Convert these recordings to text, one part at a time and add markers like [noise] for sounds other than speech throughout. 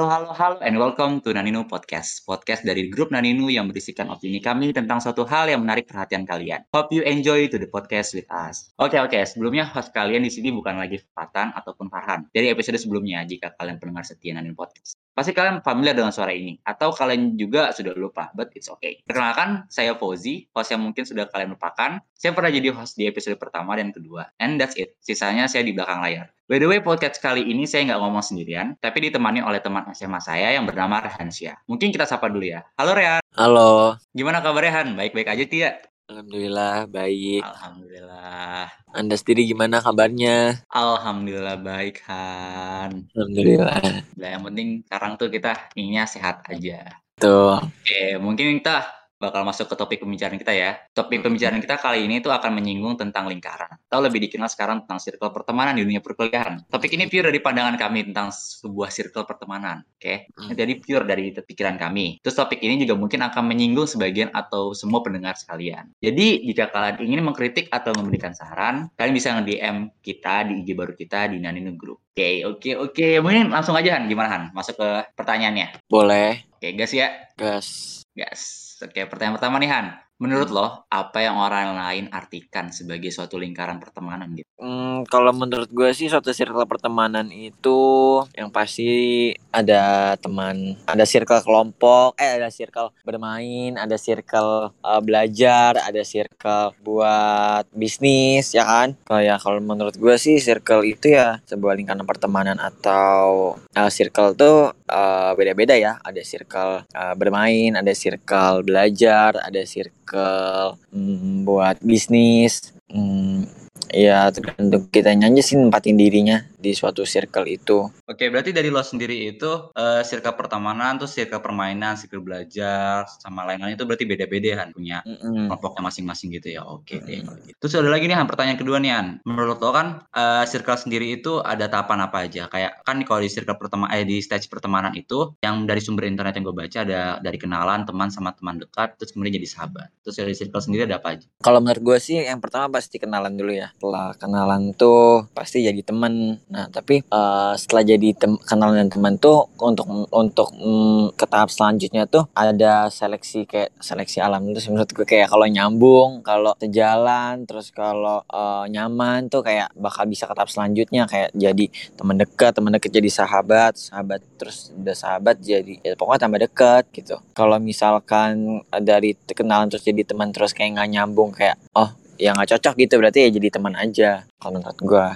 Halo, halo, halo, and welcome to Naninu Podcast. Podcast dari grup Naninu yang berisikan opini kami tentang suatu hal yang menarik perhatian kalian. Hope you enjoy to the podcast with us. Oke, oke, sebelumnya host kalian di sini bukan lagi Fatan ataupun Farhan. Dari episode sebelumnya, jika kalian pendengar setia Naninu Podcast. Pasti kalian familiar dengan suara ini, atau kalian juga sudah lupa, but it's okay. Perkenalkan, saya Fauzi, host yang mungkin sudah kalian lupakan. Saya pernah jadi host di episode pertama dan kedua, and that's it. Sisanya saya di belakang layar. By the way, podcast kali ini saya nggak ngomong sendirian, tapi ditemani oleh teman SMA saya yang bernama Rehansia. Mungkin kita sapa dulu ya. Halo Rehan. Halo. Gimana kabar Rehan? Baik-baik aja Tia? Alhamdulillah baik. Alhamdulillah. Anda sendiri gimana kabarnya? Alhamdulillah baik Han. Alhamdulillah. Nah, yang penting sekarang tuh kita inginnya sehat aja. Tuh. Oke, mungkin kita bakal masuk ke topik pembicaraan kita ya. Topik pembicaraan kita kali ini tuh akan menyinggung tentang lingkaran. Atau lebih dikenal sekarang tentang circle pertemanan di dunia perkuliahan. Topik ini pure dari pandangan kami tentang sebuah circle pertemanan. Oke, Hmm. jadi pure dari pikiran kami. Terus topik ini juga mungkin akan menyinggung sebagian atau semua pendengar sekalian. Jadi jika kalian ingin mengkritik atau memberikan saran, kalian bisa nge-DM kita di IG baru kita di Naninu Group. Oke, oke, oke. Mungkin langsung aja Han, gimana Han? Masuk ke pertanyaannya. Boleh. Oke, gas ya. Gas. Gas. Oke, pertanyaan pertama nih Han. Menurut lo, apa yang orang lain artikan sebagai suatu lingkaran pertemanan gitu? Hmm, kalau menurut gue sih suatu circle pertemanan itu yang pasti ada teman, ada circle kelompok, eh ada circle bermain, ada circle uh, belajar, ada circle buat bisnis, ya kan? Kalau ya kalau menurut gue sih circle itu ya sebuah lingkaran pertemanan atau uh, circle tuh uh, beda-beda ya. Ada circle uh, bermain, ada circle belajar, ada circle mm, buat bisnis. Mm, ya tergantung kita nyanyi sih nempatin dirinya di suatu circle itu. Oke, berarti dari lo sendiri itu eh, circle pertemanan, terus circle permainan, circle belajar, sama lain-lain itu berarti beda-beda Han punya Mm-mm. kelompoknya masing-masing gitu ya. Oke deh. Mm. kalau gitu. Terus ada lagi nih Han, pertanyaan kedua nih Han. Menurut lo kan eh, circle sendiri itu ada tahapan apa aja? Kayak kan kalau di circle pertemanan eh di stage pertemanan itu yang dari sumber internet yang gue baca ada dari kenalan teman sama teman dekat, terus kemudian jadi sahabat. Terus dari circle sendiri ada apa aja? Kalau menurut gue sih yang pertama pasti kenalan dulu ya. Setelah kenalan tuh pasti jadi temen. Nah tapi eh, setelah jadi tem kenalan dan teman tuh untuk untuk mm, ke tahap selanjutnya tuh ada seleksi kayak seleksi alam itu menurut gue kayak kalau nyambung, kalau sejalan, terus kalau eh, nyaman tuh kayak bakal bisa ke tahap selanjutnya kayak jadi teman dekat, teman dekat jadi sahabat, sahabat terus udah sahabat jadi ya pokoknya tambah dekat gitu. Kalau misalkan dari kenalan terus jadi teman terus kayak nggak nyambung kayak oh ya nggak cocok gitu berarti ya jadi teman aja kalau menurut gue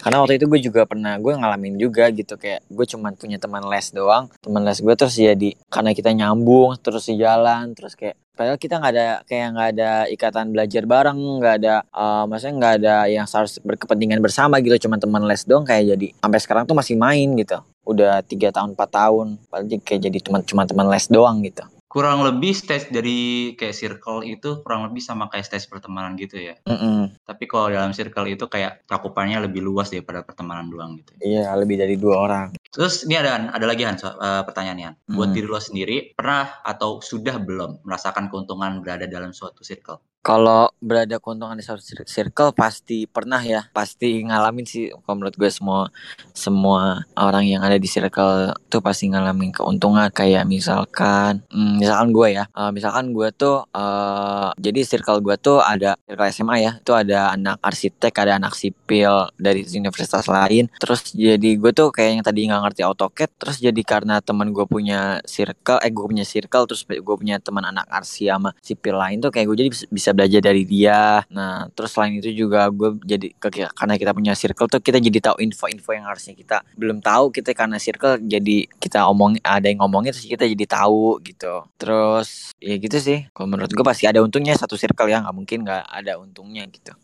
karena waktu itu gue juga pernah gue ngalamin juga gitu kayak gue cuman punya teman les doang teman les gue terus jadi karena kita nyambung terus sejalan terus kayak padahal kita nggak ada kayak nggak ada ikatan belajar bareng nggak ada eh, maksudnya nggak ada yang harus berkepentingan bersama gitu cuman teman les doang kayak jadi sampai sekarang tuh masih main gitu. Udah tiga tahun 4 tahun paling kayak jadi teman cuma teman les doang gitu Kurang lebih stage dari kayak circle itu kurang lebih sama kayak stage pertemanan gitu ya. Mm-mm. Tapi kalau dalam circle itu kayak cakupannya lebih luas daripada pertemanan doang gitu. iya lebih dari dua orang Terus ini ada ada lagi Han, so- eh, pertanyaannya. Buat Hmm. diri lo sendiri, pernah atau sudah belum merasakan keuntungan berada dalam suatu circle? Kalau berada keuntungan di satu cir- circle pasti pernah ya, pasti ngalamin sih. Kalau menurut gue semua semua orang yang ada di circle tuh pasti ngalamin keuntungan. Kayak misalkan, hmm, misalkan gue ya, eh, misalkan gue tuh eh, jadi circle gue tuh ada circle SMA ya, itu ada anak arsitek, ada anak sipil dari universitas lain. Terus jadi gue tuh kayak yang tadi nggak ngerti AutoCAD, terus jadi karena teman gue punya circle, eh gue punya circle, terus gue punya teman anak arsi sama sipil lain tuh kayak gue jadi bisa belajar dari dia. Nah, terus selain itu juga gue jadi karena kita punya circle tuh kita jadi tahu info-info yang harusnya kita belum tahu kita karena circle jadi kita omong ada yang ngomongin terus kita jadi tahu gitu. Terus ya gitu sih. Kalau menurut gue pasti ada untungnya satu circle ya nggak mungkin nggak ada untungnya gitu.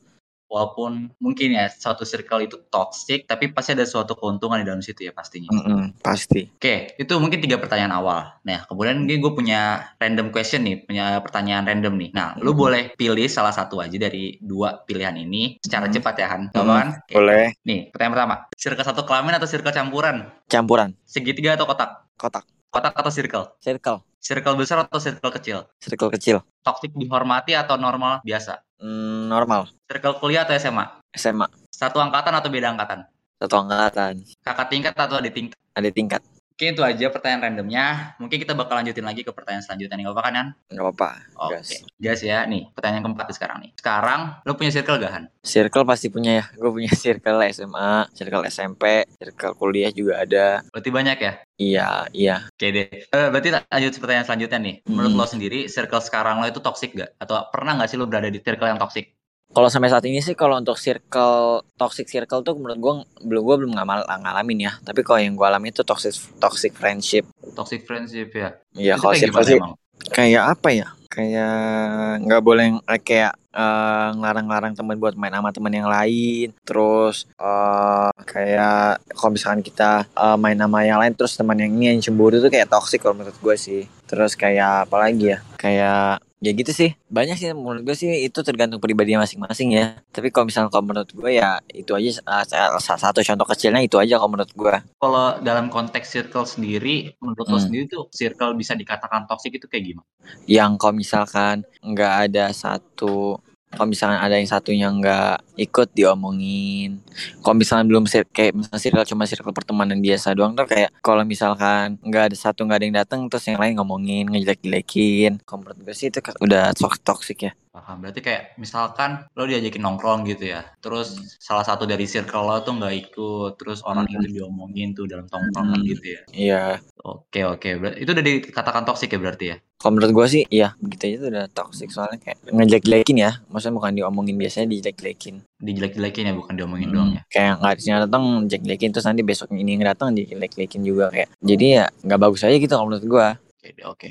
Walaupun mungkin ya suatu circle itu toxic, tapi pasti ada suatu keuntungan di dalam situ ya pastinya. Mm-mm, pasti. Oke, itu mungkin tiga pertanyaan awal. Nah, kemudian ini gue punya random question nih, punya pertanyaan random nih. Nah, lu Mhm. boleh pilih salah satu aja dari dua pilihan ini secara Mhm. cepat ya, Han. Mhm, Gampang kan? Oke. Boleh. Nih, pertanyaan pertama. Circle satu kelamin atau circle campuran? Campuran Segitiga atau kotak? kotak Kotak atau circle? circle Circle besar atau circle kecil? circle kecil Toxic dihormati atau normal biasa? Mm, normal Circle kuliah atau SMA? SMA Satu angkatan atau beda angkatan? satu angkatan Kakak tingkat atau adik tingkat? ada tingkat Oke, itu aja pertanyaan randomnya. Mungkin kita bakal lanjutin lagi ke pertanyaan selanjutnya nih. Gak apa-apa kan? Nggak apa-apa. Oke. Gas. Gas ya. Nih, pertanyaan keempat sekarang nih. Sekarang, lo punya circle gak, Han? Circle pasti punya ya. Gue punya [laughs] circle SMA, circle SMP, circle kuliah juga ada. Berarti banyak ya? Iya, iya. Oke deh. Eh, berarti lanjut pertanyaan selanjutnya nih. Menurut Hmm. lo sendiri, circle sekarang lo itu toxic gak? Atau pernah gak sih lo berada di circle yang toxic? Kalau sampai saat ini sih kalau untuk circle toxic circle tuh menurut gue belum gue belum ngamal, ngalamin ya. Tapi kalau yang gue alami itu toxic toxic friendship. Toxic friendship ya? Iya kalau circle sih kayak apa ya? Kayak nggak boleh eh, kayak eh, ngelarang-larang teman buat main sama teman yang lain. Terus eh, kayak kalau misalkan kita eh, main sama yang lain terus teman yang ini yang cemburu tuh kayak toxic kalau menurut gue sih. Terus kayak apa lagi ya? Kayak ya gitu sih banyak sih menurut gue sih itu tergantung pribadinya masing-masing ya tapi kalau misalnya kalau menurut gue ya itu aja uh, salah satu contoh kecilnya itu aja kalau menurut gue Kalau dalam konteks circle sendiri, menurut lo Hmm. sendiri tuh circle bisa dikatakan toxic itu kayak gimana? yang kalau misalkan nggak ada satu kalau misalkan ada yang satunya nggak ikut diomongin. Kalau misalkan belum kayak misalnya circle cuma circle pertemanan biasa doang tuh kayak kalau misalkan nggak ada satu nggak ada yang datang terus yang lain ngomongin ngejelek-jelekin kalau itu udah tox- toxic ya Paham. Berarti kayak misalkan lo diajakin nongkrong gitu ya. Terus salah satu dari circle lo tuh nggak ikut. Terus orang Hmm. itu diomongin tuh dalam tongkrongan Hmm. gitu ya. iya Oke, oke. Berarti itu udah dikatakan toxic ya berarti ya? Kalau menurut gue sih, iya begitu aja tuh udah toxic soalnya kayak ngejelek-jelekin ya. Maksudnya bukan diomongin biasanya dijelek-jelekin. Dijelek-jelekin ya, bukan diomongin Hmm, doang ya? Kayak nggak yang datang jelek-jelekin terus nanti besok ini yang datang dijelek-jelekin juga kayak. Jadi ya nggak bagus aja gitu kalau menurut gue. Oke, oke.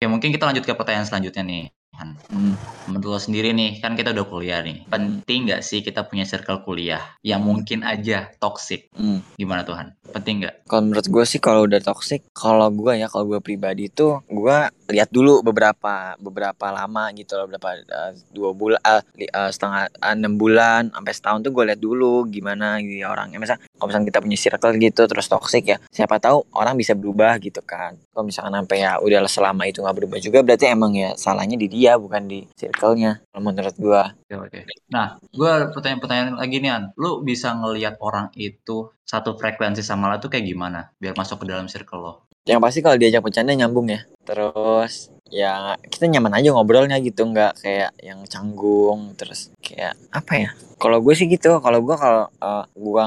Oke, mungkin kita lanjut ke pertanyaan selanjutnya nih. Han. Hmm. Menurut lo sendiri nih, kan kita udah kuliah nih. Penting nggak sih kita punya circle kuliah yang mungkin aja toxic? Hmm. Gimana Tuhan? Penting nggak? Kalau menurut gue sih kalau udah toxic, kalau gue ya kalau gue pribadi tuh gue lihat dulu beberapa beberapa lama gitu loh, beberapa eh, dua bulan, eh, li- eh, setengah eh, enam bulan sampai setahun tuh gue lihat dulu gimana gitu ya orangnya. Misal kalau misalnya kita punya circle gitu terus toxic ya, siapa tahu orang bisa berubah gitu kan. Kalau misalkan sampai ya udah selama itu nggak berubah juga berarti emang ya salahnya di dia bukan di circle-nya. Menurut gue. Oke, oke. Nah, gue pertanyaan-pertanyaan lagi nih, An. Lu bisa ngelihat orang itu satu frekuensi sama lo tuh kayak gimana? Biar masuk ke dalam circle lo. Yang pasti kalau diajak bercanda nyambung ya. Terus ya kita nyaman aja ngobrolnya gitu. Nggak kayak yang canggung. Terus kayak apa ya? Kalau gue sih gitu. Kalau gue kalau eh, gue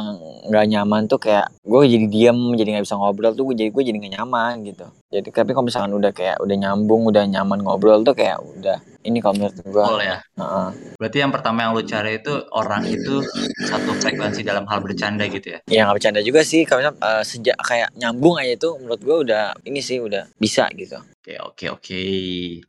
nggak nyaman tuh kayak gue jadi diem jadi nggak bisa ngobrol tuh gue jadi gue jadi nggak nyaman gitu. Jadi tapi kalau misalkan udah kayak udah nyambung udah nyaman ngobrol tuh kayak udah ini kalau menurut gue Betul ya? Heeh. Berarti yang pertama yang lu cari itu orang itu satu frekuensi dalam hal bercanda gitu ya? ya nggak bercanda juga sih misalkan, eh, sejak kayak nyambung aja tuh menurut gue udah ini sih udah bisa gitu Oke, oke, oke.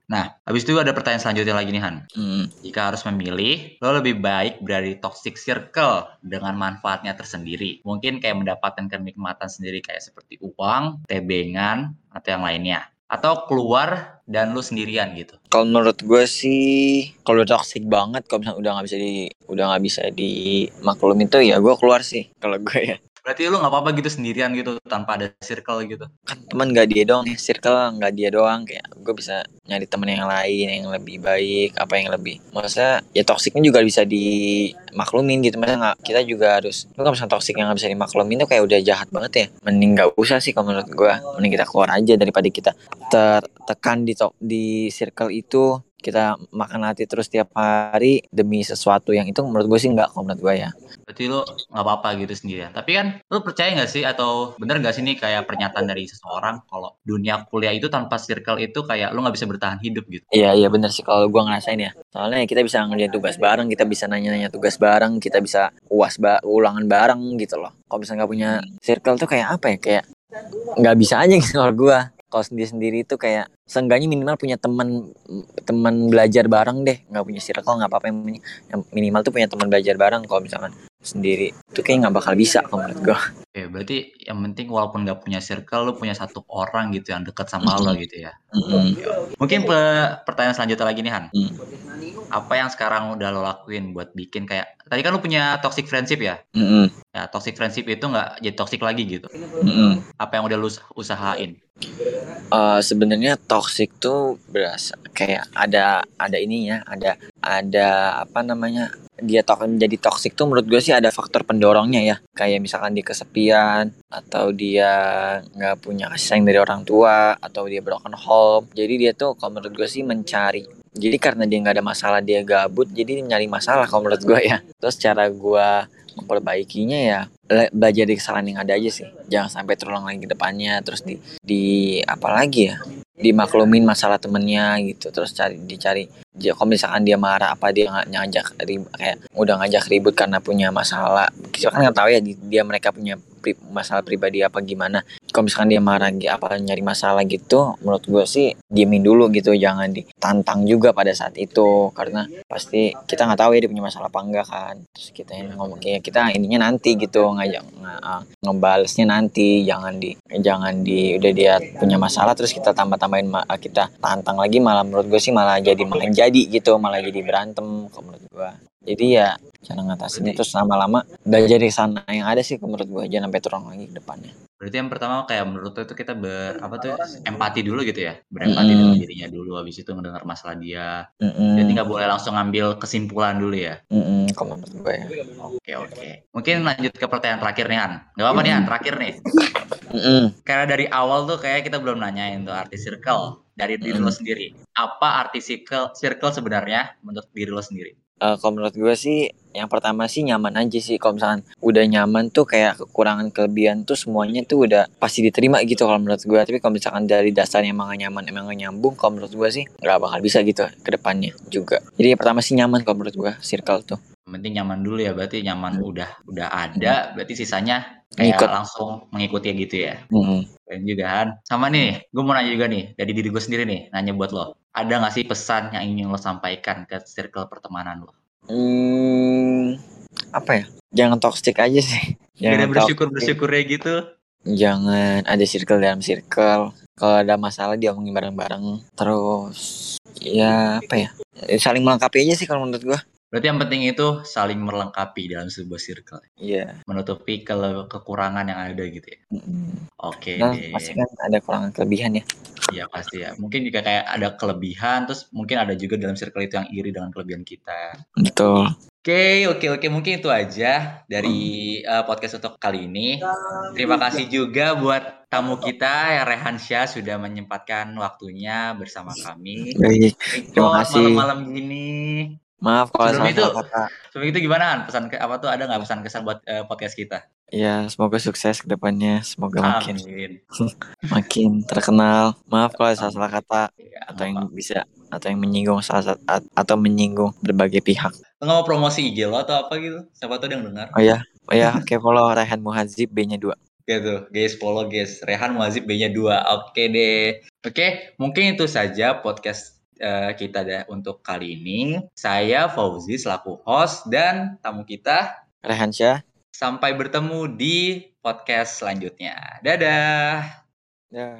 Nah, habis itu ada pertanyaan selanjutnya lagi nih, Han. Hmm. Jika harus memilih, lo lebih baik berada di toxic circle dengan manfaatnya tersendiri. Mungkin kayak mendapatkan kenikmatan sendiri kayak seperti uang, tebengan, atau yang lainnya. Atau keluar dan lu sendirian gitu. Kalau menurut gue sih, kalau toxic banget, kalau misalnya udah nggak bisa di, udah nggak bisa dimaklumin tuh ya gue keluar sih. Kalau gue ya, Berarti lu nggak apa-apa gitu sendirian gitu tanpa ada circle gitu. kan teman nggak dia doang circle nggak dia doang. Kayak gue bisa nyari temen yang lain yang lebih baik, apa yang lebih. Maksudnya ya toksiknya juga bisa dimaklumin gitu. Maksudnya nggak, kita juga harus. Lu kalau misalnya toksik yang nggak bisa dimaklumin tuh kayak udah jahat banget ya. Mending nggak usah sih kalau menurut gue. Mending kita keluar aja daripada kita tertekan di to- di circle itu kita makan hati terus tiap hari demi sesuatu yang itu menurut gue sih nggak kalau menurut gue ya. Berarti lu nggak apa-apa gitu sendirian. Tapi kan lu percaya nggak sih atau bener nggak sih nih kayak pernyataan dari seseorang kalau dunia kuliah itu tanpa circle itu kayak lu nggak bisa bertahan hidup gitu. iya iya bener sih kalau gue ngerasain ya. Soalnya kita bisa ngerjain tugas bareng kita bisa nanya-nanya tugas bareng kita bisa uas ba ulangan bareng gitu loh. Kalau misalnya nggak punya circle tuh kayak apa ya? Kayak nggak bisa aja gitu kalau gue kalau sendiri sendiri itu kayak seenggaknya minimal punya teman teman belajar bareng deh nggak punya circle nggak apa-apa yang mini- yang minimal tuh punya teman belajar bareng kalau misalkan sendiri itu kayak nggak bakal bisa kalau menurut gue Oke, berarti yang penting walaupun nggak punya circle, lu punya satu orang gitu yang dekat sama lo gitu ya. Mungkin pe- pertanyaan selanjutnya lagi nih Han. Hmm. Apa yang sekarang udah lo lakuin buat bikin kayak tadi kan lu punya toxic friendship ya? Mm-mm. Ya toxic friendship itu nggak jadi toxic lagi gitu. Mm-mm. Apa yang udah us- usahain? Eh, sebenarnya toxic tuh berasa kayak ada ada ininya ada ada apa namanya dia tok menjadi toksik tuh menurut gue sih ada faktor pendorongnya ya. Kayak misalkan dia kesepian atau dia nggak punya kasih sayang dari orang tua atau dia broken home. Jadi dia tuh kalau menurut gue sih mencari jadi karena dia nggak ada masalah dia gabut jadi dia nyari masalah kalau menurut gue ya. Terus cara gue memperbaikinya ya belajar dari kesalahan yang ada aja sih. Jangan sampai terulang lagi ke depannya terus di di apa lagi ya? Dimaklumin masalah temennya gitu terus cari dicari. Dia kalau misalkan dia marah apa dia ngajak kayak udah ngajak ribut karena punya masalah. Kita kan nggak tahu ya di- dia mereka punya pri- masalah pribadi apa gimana. Kalau misalkan dia marah apa nyari masalah gitu menurut gue sih diemin dulu gitu jangan ditantang juga pada saat itu. Karena pasti kita nggak tahu ya dia punya masalah apa enggak kan. Terus kita ngomong ya kita ininya nanti gitu ngajak nge- ngebalesnya nanti. Jangan di jangan di udah dia punya masalah terus kita tambah tambahin kita tantang lagi malah menurut gue sih malah jadi malah jadi gitu malah jadi berantem kalau menurut gue jadi ya cara ngatasinnya terus lama-lama belajar dari sana yang ada sih menurut gue jangan sampai turun lagi ke depannya Berarti yang pertama kayak menurut lo itu kita ber apa tuh empati dulu gitu ya. Berempati Mm-mm. dengan dirinya dulu habis itu mendengar masalah dia. Mm-mm. Jadi nggak boleh langsung ngambil kesimpulan dulu ya. Mm-mm, kalau menurut gue ya Oke oke. Mungkin lanjut ke pertanyaan terakhir nih Han. Gak apa-apa nih Han, terakhir nih. Mm-mm. Karena dari awal tuh kayak kita belum nanyain tuh arti circle dari diri lo sendiri. Apa arti circle circle sebenarnya menurut diri lo sendiri? Eh, kalau menurut gue sih yang pertama sih nyaman aja sih kalau misalkan udah nyaman tuh kayak kekurangan kelebihan tuh semuanya tuh udah pasti diterima gitu kalau menurut gue tapi kalau misalkan dari dasarnya emang gak nyaman emang gak nyambung kalau menurut gue sih nggak bakal bisa gitu ke depannya juga jadi yang pertama sih nyaman kalau menurut gue circle tuh penting nyaman dulu ya berarti nyaman udah udah ada berarti sisanya kayak Ngikut. langsung mengikuti gitu ya. Mm-mm. Keren juga Han. Sama nih, gue mau nanya juga nih dari diri gue sendiri nih, nanya buat lo. Ada nggak sih pesan yang ingin lo sampaikan ke circle pertemanan lo? Hmm, apa ya jangan toxic aja sih [laughs] jangan bersyukur toxic. bersyukurnya gitu. jangan ada circle dalam circle kalau ada masalah diomongin bareng-bareng terus ya apa ya saling melengkapi aja sih kalau menurut gua Berarti yang penting itu saling melengkapi dalam sebuah circle, iya menutupi ke kekurangan yang ada gitu ya. Mm-mm. Oke Nah, deh. pasti kan ada kekurangan kelebihan ya. Iya pasti ya. Mungkin juga kayak ada kelebihan, terus mungkin ada juga dalam circle itu yang iri dengan kelebihan kita. Betul. Oke, oke, oke. Mungkin itu aja dari uh, podcast untuk kali ini. Terima kasih juga buat tamu kita, ya Rehan Syah sudah menyempatkan waktunya bersama kami. Baik. Terima kasih. Malam-malam gini. Maaf kalau Sebelum salah itu- kata. Sebelum itu gimana? Han? Pesan ke, apa tuh ada nggak pesan kesan buat uh, podcast kita? Ya, semoga sukses ke depannya. Semoga makin Amin. [laughs] makin terkenal. Maaf kalau salah salah kata Ya, atau yang bisa atau yang menyinggung salah satu atau menyinggung berbagai pihak. Lo nggak mau promosi IG lo atau apa gitu? Siapa tuh yang dengar? Oh ya, oh ya, oke follow Rehan Muhazib B-nya 2. Gitu, guys, follow guys. Rehan Muazib B-nya 2. Oke deh. Oke, mungkin itu saja podcast eh, kita dah untuk kali ini. Saya Fauzi selaku host dan tamu kita. Rehan Syah. Sampai bertemu di podcast selanjutnya. Dadah. Ya.